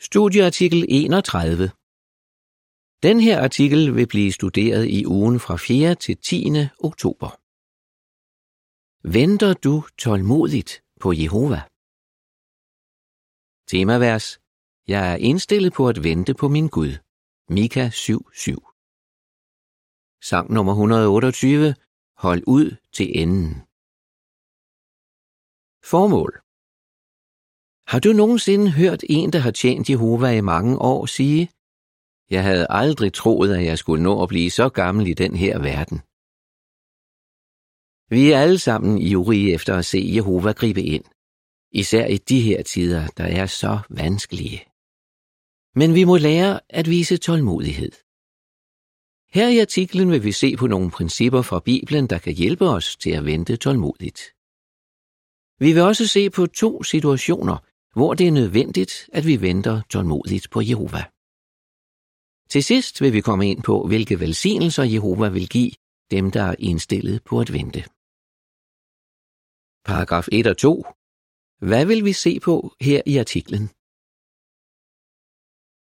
Studieartikel 31 Den her artikel vil blive studeret i ugen fra 4. til 10. oktober. Venter du tålmodigt på Jehova? Temavers Jeg er indstillet på at vente på min Gud. Mika 7:7. Sang nummer 128 Hold ud til enden. Formål har du nogensinde hørt en, der har tjent Jehova i mange år, sige, Jeg havde aldrig troet, at jeg skulle nå at blive så gammel i den her verden. Vi er alle sammen ivrige efter at se Jehova gribe ind, især i de her tider, der er så vanskelige. Men vi må lære at vise tålmodighed. Her i artiklen vil vi se på nogle principper fra Bibelen, der kan hjælpe os til at vente tålmodigt. Vi vil også se på to situationer, hvor det er nødvendigt, at vi venter tålmodigt på Jehova. Til sidst vil vi komme ind på, hvilke velsignelser Jehova vil give dem, der er indstillet på at vente. Paragraf 1 og 2. Hvad vil vi se på her i artiklen?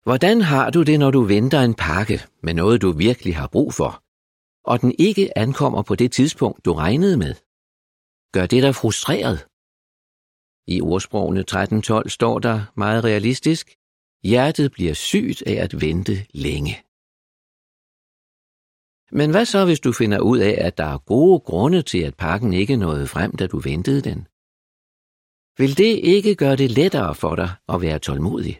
Hvordan har du det, når du venter en pakke med noget, du virkelig har brug for, og den ikke ankommer på det tidspunkt, du regnede med? Gør det dig frustreret? I ordsprogene 13.12 står der meget realistisk, hjertet bliver sygt af at vente længe. Men hvad så, hvis du finder ud af, at der er gode grunde til, at pakken ikke nåede frem, da du ventede den? Vil det ikke gøre det lettere for dig at være tålmodig?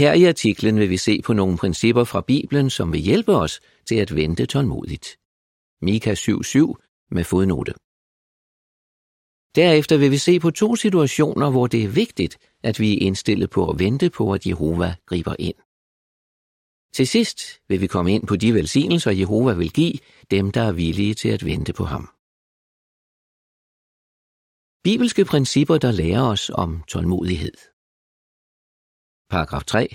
Her i artiklen vil vi se på nogle principper fra Bibelen, som vil hjælpe os til at vente tålmodigt. Mika 7.7 med fodnote. Derefter vil vi se på to situationer, hvor det er vigtigt, at vi er indstillet på at vente på, at Jehova griber ind. Til sidst vil vi komme ind på de velsignelser, Jehova vil give dem, der er villige til at vente på ham. Bibelske principper, der lærer os om tålmodighed. Paragraf 3.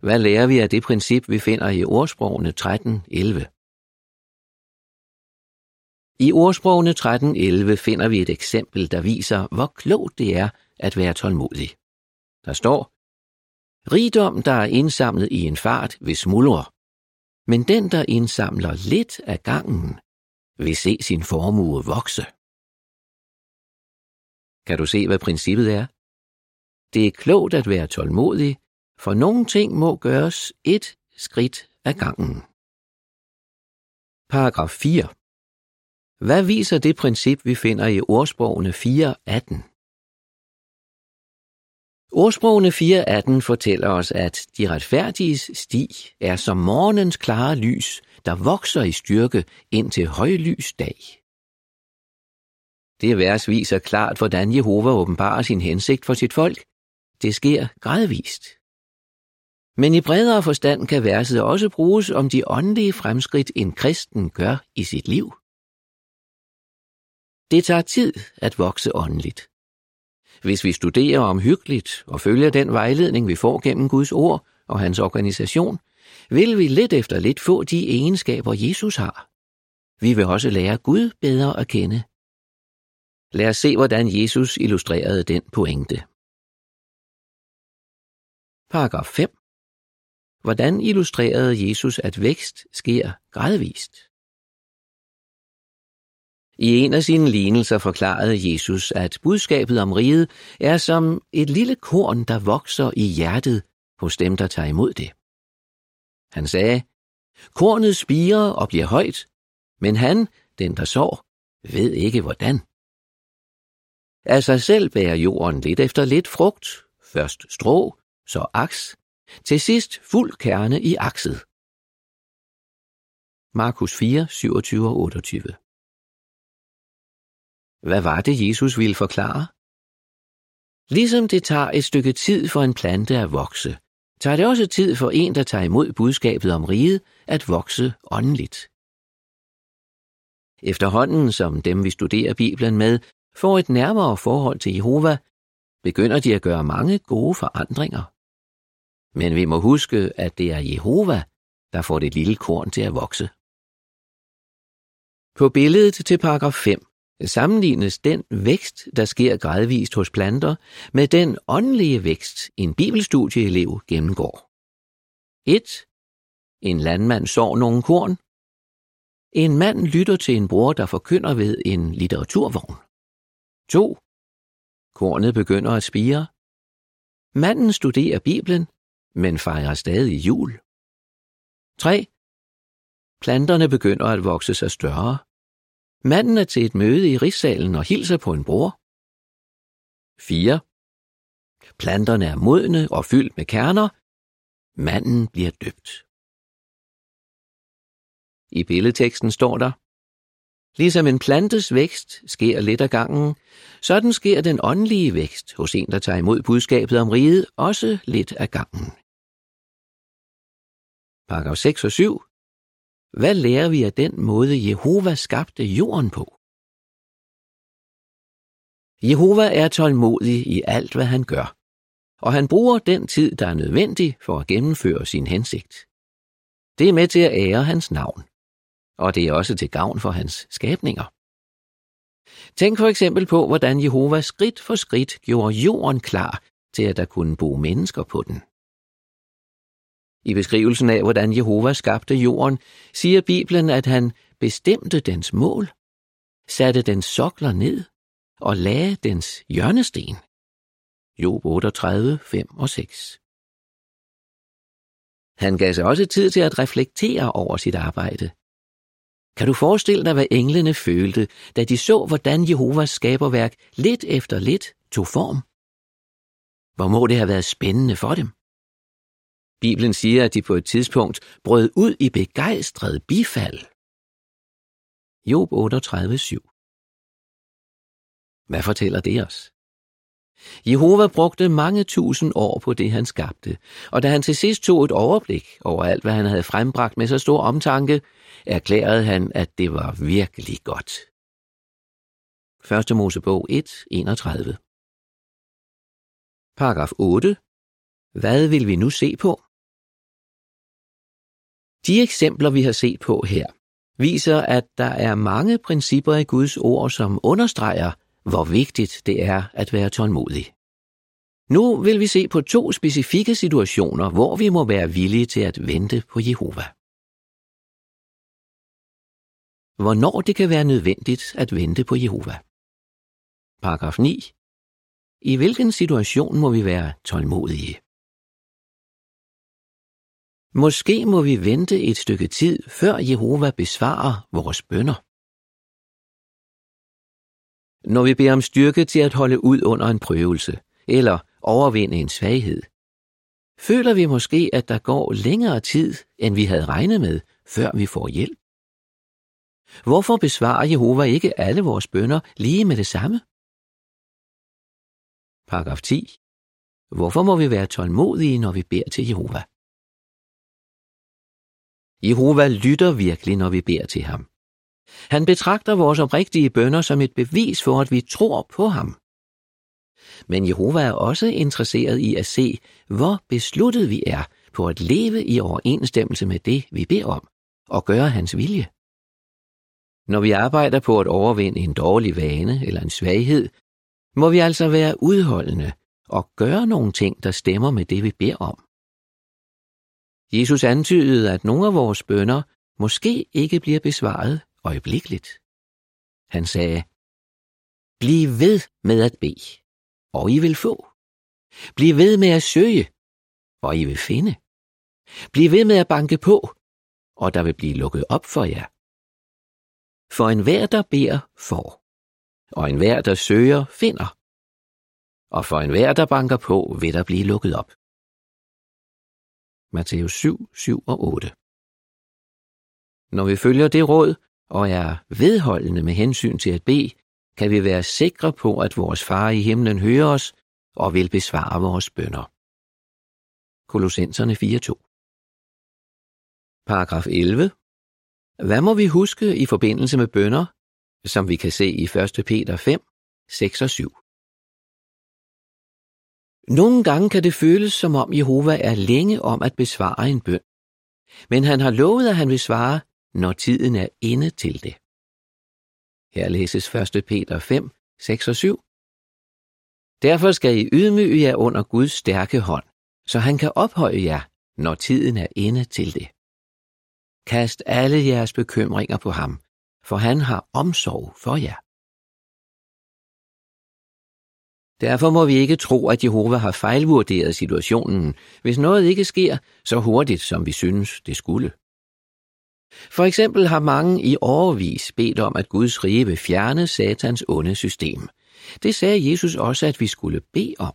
Hvad lærer vi af det princip, vi finder i ordsprogene 13.11? I ordsprogene 13.11 finder vi et eksempel, der viser, hvor klogt det er at være tålmodig. Der står, Rigdom, der er indsamlet i en fart, vil smuldre, men den, der indsamler lidt af gangen, vil se sin formue vokse. Kan du se, hvad princippet er? Det er klogt at være tålmodig, for nogle ting må gøres et skridt ad gangen. Paragraf 4. Hvad viser det princip, vi finder i ordsprogene 4.18? Ordsprogene 4.18 fortæller os, at de retfærdiges sti er som morgens klare lys, der vokser i styrke ind til højlys dag. Det vers viser klart, hvordan Jehova åbenbarer sin hensigt for sit folk. Det sker gradvist. Men i bredere forstand kan verset også bruges om de åndelige fremskridt, en kristen gør i sit liv. Det tager tid at vokse åndeligt. Hvis vi studerer omhyggeligt og følger den vejledning, vi får gennem Guds ord og hans organisation, vil vi lidt efter lidt få de egenskaber, Jesus har. Vi vil også lære Gud bedre at kende. Lad os se, hvordan Jesus illustrerede den pointe. Paragraf 5. Hvordan illustrerede Jesus, at vækst sker gradvist? I en af sine lignelser forklarede Jesus, at budskabet om riget er som et lille korn, der vokser i hjertet hos dem, der tager imod det. Han sagde, kornet spiger og bliver højt, men han, den der sår, ved ikke hvordan. Af sig selv bærer jorden lidt efter lidt frugt, først strå, så aks, til sidst fuld kerne i akset. Markus 4, 27 og 28 hvad var det, Jesus ville forklare? Ligesom det tager et stykke tid for en plante at vokse, tager det også tid for en, der tager imod budskabet om riget, at vokse åndeligt. Efterhånden som dem, vi studerer Bibelen med, får et nærmere forhold til Jehova, begynder de at gøre mange gode forandringer. Men vi må huske, at det er Jehova, der får det lille korn til at vokse. På billedet til paragraf 5 sammenlignes den vækst, der sker gradvist hos planter, med den åndelige vækst, en bibelstudieelev gennemgår. 1. En landmand sår nogle korn. En mand lytter til en bror, der forkynder ved en litteraturvogn. 2. Kornet begynder at spire. Manden studerer Bibelen, men fejrer stadig jul. 3. Planterne begynder at vokse sig større. Manden er til et møde i rigssalen og hilser på en bror. 4. Planterne er modne og fyldt med kerner. Manden bliver døbt. I billedteksten står der, Ligesom en plantes vækst sker lidt af gangen, sådan sker den åndelige vækst hos en, der tager imod budskabet om riget, også lidt af gangen. Paragraf 6 og 7. Hvad lærer vi af den måde, Jehova skabte jorden på? Jehova er tålmodig i alt, hvad han gør, og han bruger den tid, der er nødvendig for at gennemføre sin hensigt. Det er med til at ære hans navn, og det er også til gavn for hans skabninger. Tænk for eksempel på, hvordan Jehova skridt for skridt gjorde jorden klar til, at der kunne bo mennesker på den. I beskrivelsen af, hvordan Jehova skabte jorden, siger Bibelen, at han bestemte dens mål, satte dens sokler ned og lagde dens hjørnesten. Job 38, 5 og 6. Han gav sig også tid til at reflektere over sit arbejde. Kan du forestille dig, hvad englene følte, da de så, hvordan Jehovas skaberværk lidt efter lidt tog form? Hvor må det have været spændende for dem? Bibelen siger, at de på et tidspunkt brød ud i begejstret bifald. Job 38:7 Hvad fortæller det os? Jehova brugte mange tusind år på det, han skabte, og da han til sidst tog et overblik over alt, hvad han havde frembragt med så stor omtanke, erklærede han, at det var virkelig godt. 1. Mosebog 1, 31 Paragraf 8. Hvad vil vi nu se på? De eksempler, vi har set på her, viser, at der er mange principper i Guds ord, som understreger, hvor vigtigt det er at være tålmodig. Nu vil vi se på to specifikke situationer, hvor vi må være villige til at vente på Jehova. Hvornår det kan være nødvendigt at vente på Jehova. Paragraf 9. I hvilken situation må vi være tålmodige? Måske må vi vente et stykke tid, før Jehova besvarer vores bønder. Når vi beder om styrke til at holde ud under en prøvelse, eller overvinde en svaghed, føler vi måske, at der går længere tid, end vi havde regnet med, før vi får hjælp. Hvorfor besvarer Jehova ikke alle vores bønder lige med det samme? Paragraf 10. Hvorfor må vi være tålmodige, når vi beder til Jehova? Jehova lytter virkelig, når vi beder til ham. Han betragter vores oprigtige bønder som et bevis for, at vi tror på ham. Men Jehova er også interesseret i at se, hvor besluttet vi er på at leve i overensstemmelse med det, vi beder om, og gøre hans vilje. Når vi arbejder på at overvinde en dårlig vane eller en svaghed, må vi altså være udholdende og gøre nogle ting, der stemmer med det, vi beder om. Jesus antydede, at nogle af vores bønder måske ikke bliver besvaret øjeblikkeligt. Han sagde, Bliv ved med at bede, og I vil få. Bliv ved med at søge, og I vil finde. Bliv ved med at banke på, og der vil blive lukket op for jer. For enhver, der beder, får, og enhver, der søger, finder. Og for enhver, der banker på, vil der blive lukket op. Matthæus 7, 7 og 8. Når vi følger det råd og er vedholdende med hensyn til at bede, kan vi være sikre på, at vores far i himlen hører os og vil besvare vores bønder. Kolossenserne 4.2 Paragraf 11. Hvad må vi huske i forbindelse med bønder, som vi kan se i 1. Peter 5, 6 og 7? Nogle gange kan det føles, som om Jehova er længe om at besvare en bøn. Men han har lovet, at han vil svare, når tiden er inde til det. Her læses 1. Peter 5, 6 og 7. Derfor skal I ydmyge jer under Guds stærke hånd, så han kan ophøje jer, når tiden er inde til det. Kast alle jeres bekymringer på ham, for han har omsorg for jer. Derfor må vi ikke tro, at Jehova har fejlvurderet situationen, hvis noget ikke sker så hurtigt, som vi synes, det skulle. For eksempel har mange i årevis bedt om, at Guds rige vil fjerne satans onde system. Det sagde Jesus også, at vi skulle bede om.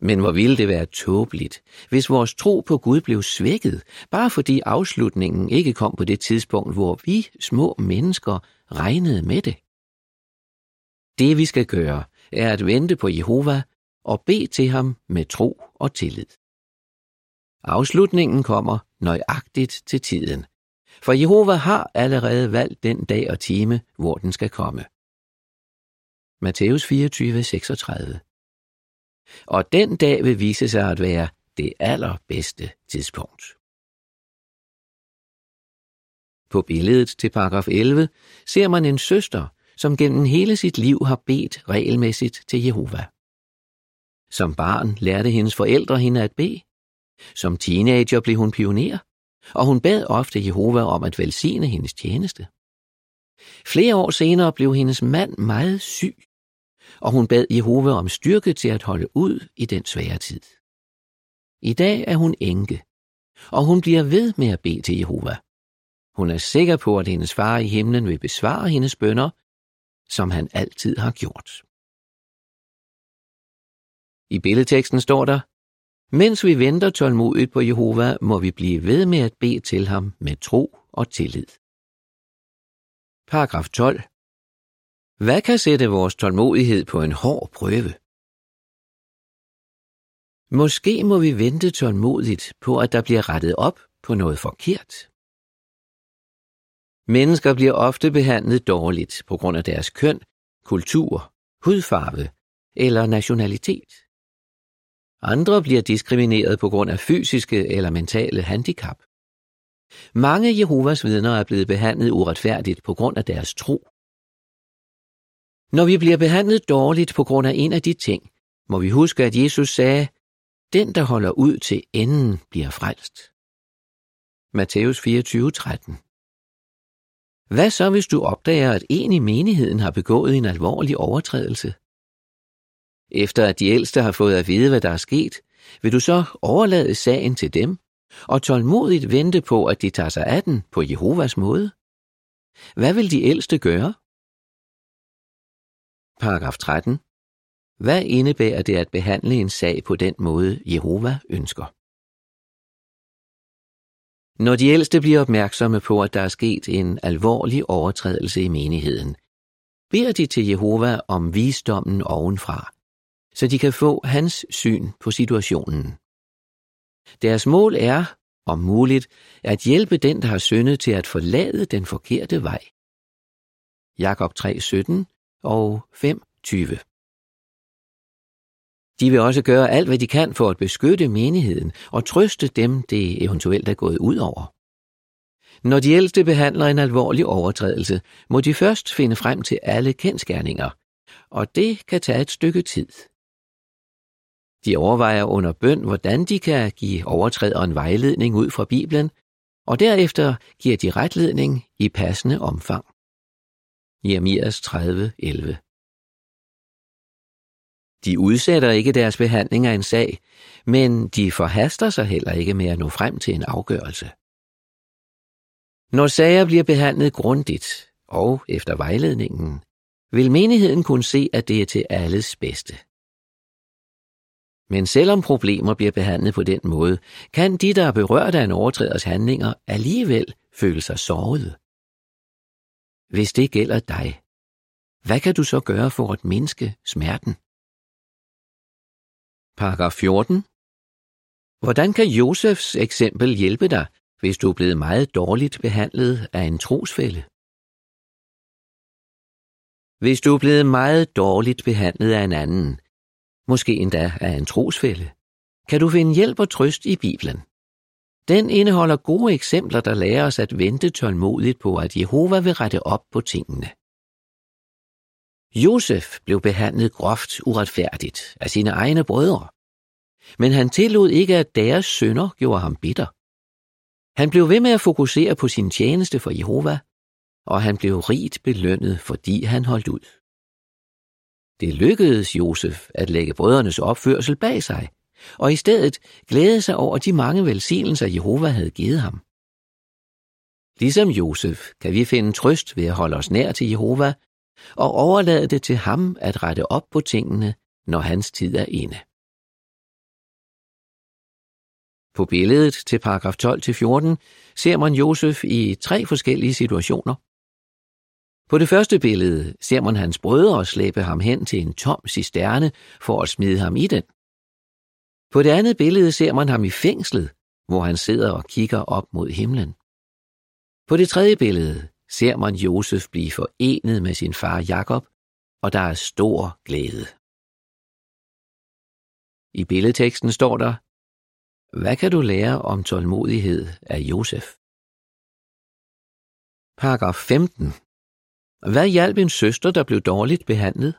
Men hvor ville det være tåbeligt, hvis vores tro på Gud blev svækket, bare fordi afslutningen ikke kom på det tidspunkt, hvor vi små mennesker regnede med det. Det vi skal gøre, er at vente på Jehova og bede til ham med tro og tillid. Afslutningen kommer nøjagtigt til tiden, for Jehova har allerede valgt den dag og time, hvor den skal komme. Matthæus 24, 36 Og den dag vil vise sig at være det allerbedste tidspunkt. På billedet til paragraf 11 ser man en søster, som gennem hele sit liv har bedt regelmæssigt til Jehova. Som barn lærte hendes forældre hende at bede. Som teenager blev hun pioner, og hun bad ofte Jehova om at velsigne hendes tjeneste. Flere år senere blev hendes mand meget syg, og hun bad Jehova om styrke til at holde ud i den svære tid. I dag er hun enke, og hun bliver ved med at bede til Jehova. Hun er sikker på, at hendes far i himlen vil besvare hendes bønder, som han altid har gjort. I billedteksten står der, Mens vi venter tålmodigt på Jehova, må vi blive ved med at bede til ham med tro og tillid. Paragraf 12. Hvad kan sætte vores tålmodighed på en hård prøve? Måske må vi vente tålmodigt på, at der bliver rettet op på noget forkert. Mennesker bliver ofte behandlet dårligt på grund af deres køn, kultur, hudfarve eller nationalitet. Andre bliver diskrimineret på grund af fysiske eller mentale handicap. Mange Jehovas vidner er blevet behandlet uretfærdigt på grund af deres tro. Når vi bliver behandlet dårligt på grund af en af de ting, må vi huske, at Jesus sagde, den, der holder ud til enden, bliver frelst. Matthæus 24, 13 hvad så, hvis du opdager, at en i menigheden har begået en alvorlig overtrædelse? Efter at de ældste har fået at vide, hvad der er sket, vil du så overlade sagen til dem og tålmodigt vente på, at de tager sig af den på Jehovas måde? Hvad vil de ældste gøre? Paragraf 13. Hvad indebærer det at behandle en sag på den måde, Jehova ønsker? Når de ældste bliver opmærksomme på, at der er sket en alvorlig overtrædelse i menigheden, beder de til Jehova om visdommen ovenfra, så de kan få hans syn på situationen. Deres mål er, om muligt, at hjælpe den, der har syndet til at forlade den forkerte vej. Jakob 3:17 og 5:20. De vil også gøre alt, hvad de kan for at beskytte menigheden og trøste dem, det eventuelt er gået ud over. Når de ældste behandler en alvorlig overtrædelse, må de først finde frem til alle kendskærninger, og det kan tage et stykke tid. De overvejer under bøn, hvordan de kan give overtræderen vejledning ud fra Bibelen, og derefter giver de retledning i passende omfang. Jeremias 30:11 de udsætter ikke deres behandling af en sag, men de forhaster sig heller ikke med at nå frem til en afgørelse. Når sager bliver behandlet grundigt og efter vejledningen, vil menigheden kunne se, at det er til alles bedste. Men selvom problemer bliver behandlet på den måde, kan de, der er berørt af en overtræders handlinger, alligevel føle sig såret. Hvis det gælder dig, hvad kan du så gøre for at mindske smerten? Paragraf 14. Hvordan kan Josefs eksempel hjælpe dig, hvis du er blevet meget dårligt behandlet af en trosfælde? Hvis du er blevet meget dårligt behandlet af en anden, måske endda af en trosfælde, kan du finde hjælp og trøst i Bibelen. Den indeholder gode eksempler, der lærer os at vente tålmodigt på, at Jehova vil rette op på tingene. Josef blev behandlet groft uretfærdigt af sine egne brødre, men han tillod ikke, at deres sønder gjorde ham bitter. Han blev ved med at fokusere på sin tjeneste for Jehova, og han blev rigt belønnet, fordi han holdt ud. Det lykkedes Josef at lægge brødrenes opførsel bag sig, og i stedet glæde sig over de mange velsignelser, Jehova havde givet ham. Ligesom Josef kan vi finde trøst ved at holde os nær til Jehova og overlade det til ham at rette op på tingene, når hans tid er inde. På billedet til paragraf 12-14 ser man Josef i tre forskellige situationer. På det første billede ser man hans brødre slæbe ham hen til en tom cisterne for at smide ham i den. På det andet billede ser man ham i fængslet, hvor han sidder og kigger op mod himlen. På det tredje billede ser man Josef blive forenet med sin far Jakob, og der er stor glæde. I billedteksten står der, Hvad kan du lære om tålmodighed af Josef? Paragraf 15. Hvad hjalp en søster, der blev dårligt behandlet?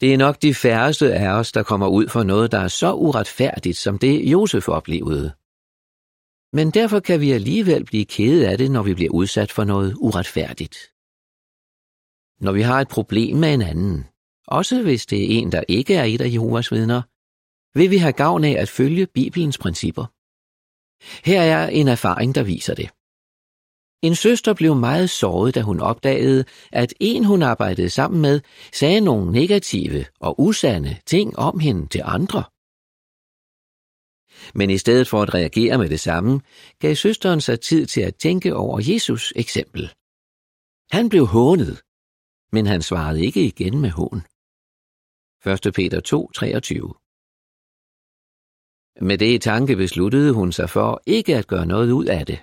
Det er nok de færreste af os, der kommer ud for noget, der er så uretfærdigt, som det Josef oplevede. Men derfor kan vi alligevel blive kede af det, når vi bliver udsat for noget uretfærdigt. Når vi har et problem med en anden, også hvis det er en, der ikke er et af Jehovas vidner, vil vi have gavn af at følge Bibelens principper. Her er en erfaring, der viser det. En søster blev meget såret, da hun opdagede, at en, hun arbejdede sammen med, sagde nogle negative og usande ting om hende til andre. Men i stedet for at reagere med det samme, gav søsteren sig tid til at tænke over Jesus eksempel. Han blev hånet, men han svarede ikke igen med hån. 1. Peter 2, 23 Med det i tanke besluttede hun sig for ikke at gøre noget ud af det.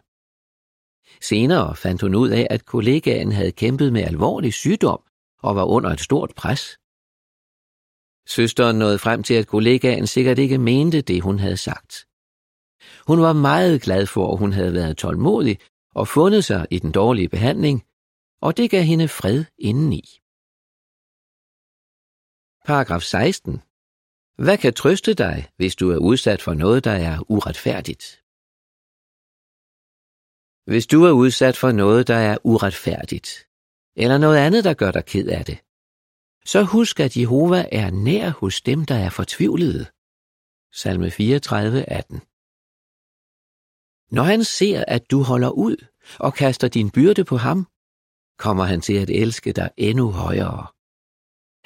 Senere fandt hun ud af, at kollegaen havde kæmpet med alvorlig sygdom og var under et stort pres. Søsteren nåede frem til, at kollegaen sikkert ikke mente det, hun havde sagt. Hun var meget glad for, at hun havde været tålmodig og fundet sig i den dårlige behandling, og det gav hende fred indeni. Paragraf 16. Hvad kan trøste dig, hvis du er udsat for noget, der er uretfærdigt? Hvis du er udsat for noget, der er uretfærdigt, eller noget andet, der gør dig ked af det, så husk, at Jehova er nær hos dem, der er fortvivlede. Salme 34, 18 Når han ser, at du holder ud og kaster din byrde på ham, kommer han til at elske dig endnu højere.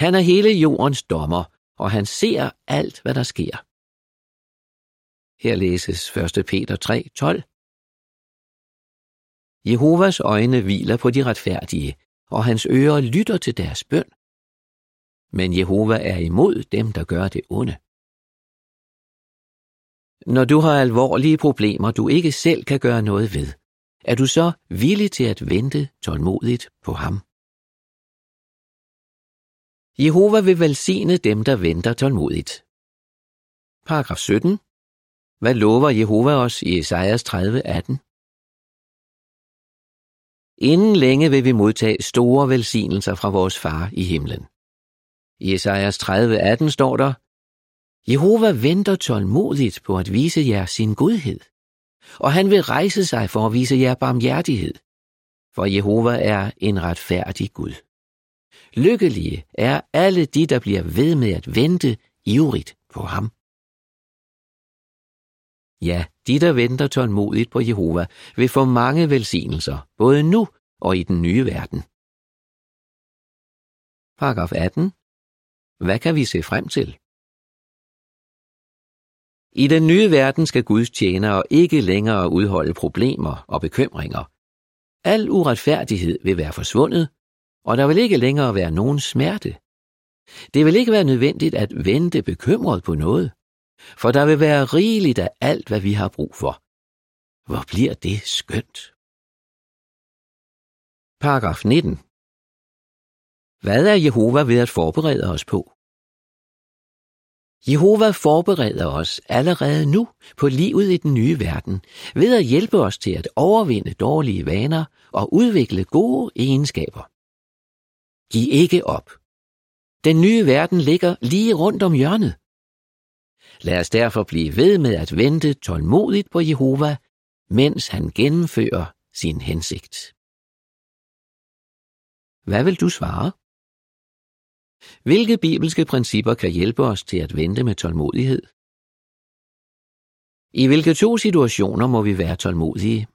Han er hele jordens dommer, og han ser alt, hvad der sker. Her læses 1. Peter 3, 12 Jehovas øjne hviler på de retfærdige, og hans ører lytter til deres bøn. Men Jehova er imod dem, der gør det onde. Når du har alvorlige problemer, du ikke selv kan gøre noget ved, er du så villig til at vente tålmodigt på ham? Jehova vil velsigne dem, der venter tålmodigt. Paragraf 17. Hvad lover Jehova os i Esajas 30, 18? Inden længe vil vi modtage store velsignelser fra vores far i himlen. I Esajas 30:18 står der, Jehova venter tålmodigt på at vise jer sin godhed, og han vil rejse sig for at vise jer barmhjertighed, for Jehova er en retfærdig Gud. Lykkelige er alle de, der bliver ved med at vente ivrigt på ham. Ja, de, der venter tålmodigt på Jehova, vil få mange velsignelser, både nu og i den nye verden. Paragraf 18. Hvad kan vi se frem til? I den nye verden skal Guds tjenere ikke længere udholde problemer og bekymringer. Al uretfærdighed vil være forsvundet, og der vil ikke længere være nogen smerte. Det vil ikke være nødvendigt at vente bekymret på noget for der vil være rigeligt af alt, hvad vi har brug for. Hvor bliver det skønt? Paragraf 19. Hvad er Jehova ved at forberede os på? Jehova forbereder os allerede nu på livet i den nye verden ved at hjælpe os til at overvinde dårlige vaner og udvikle gode egenskaber. Giv ikke op. Den nye verden ligger lige rundt om hjørnet. Lad os derfor blive ved med at vente tålmodigt på Jehova, mens han gennemfører sin hensigt. Hvad vil du svare? Hvilke bibelske principper kan hjælpe os til at vente med tålmodighed? I hvilke to situationer må vi være tålmodige?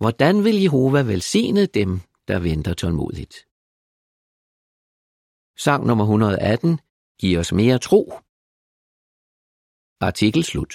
Hvordan vil Jehova velsigne dem, der venter tålmodigt? Sang nummer 118 Giv os mere tro. Artikel slut.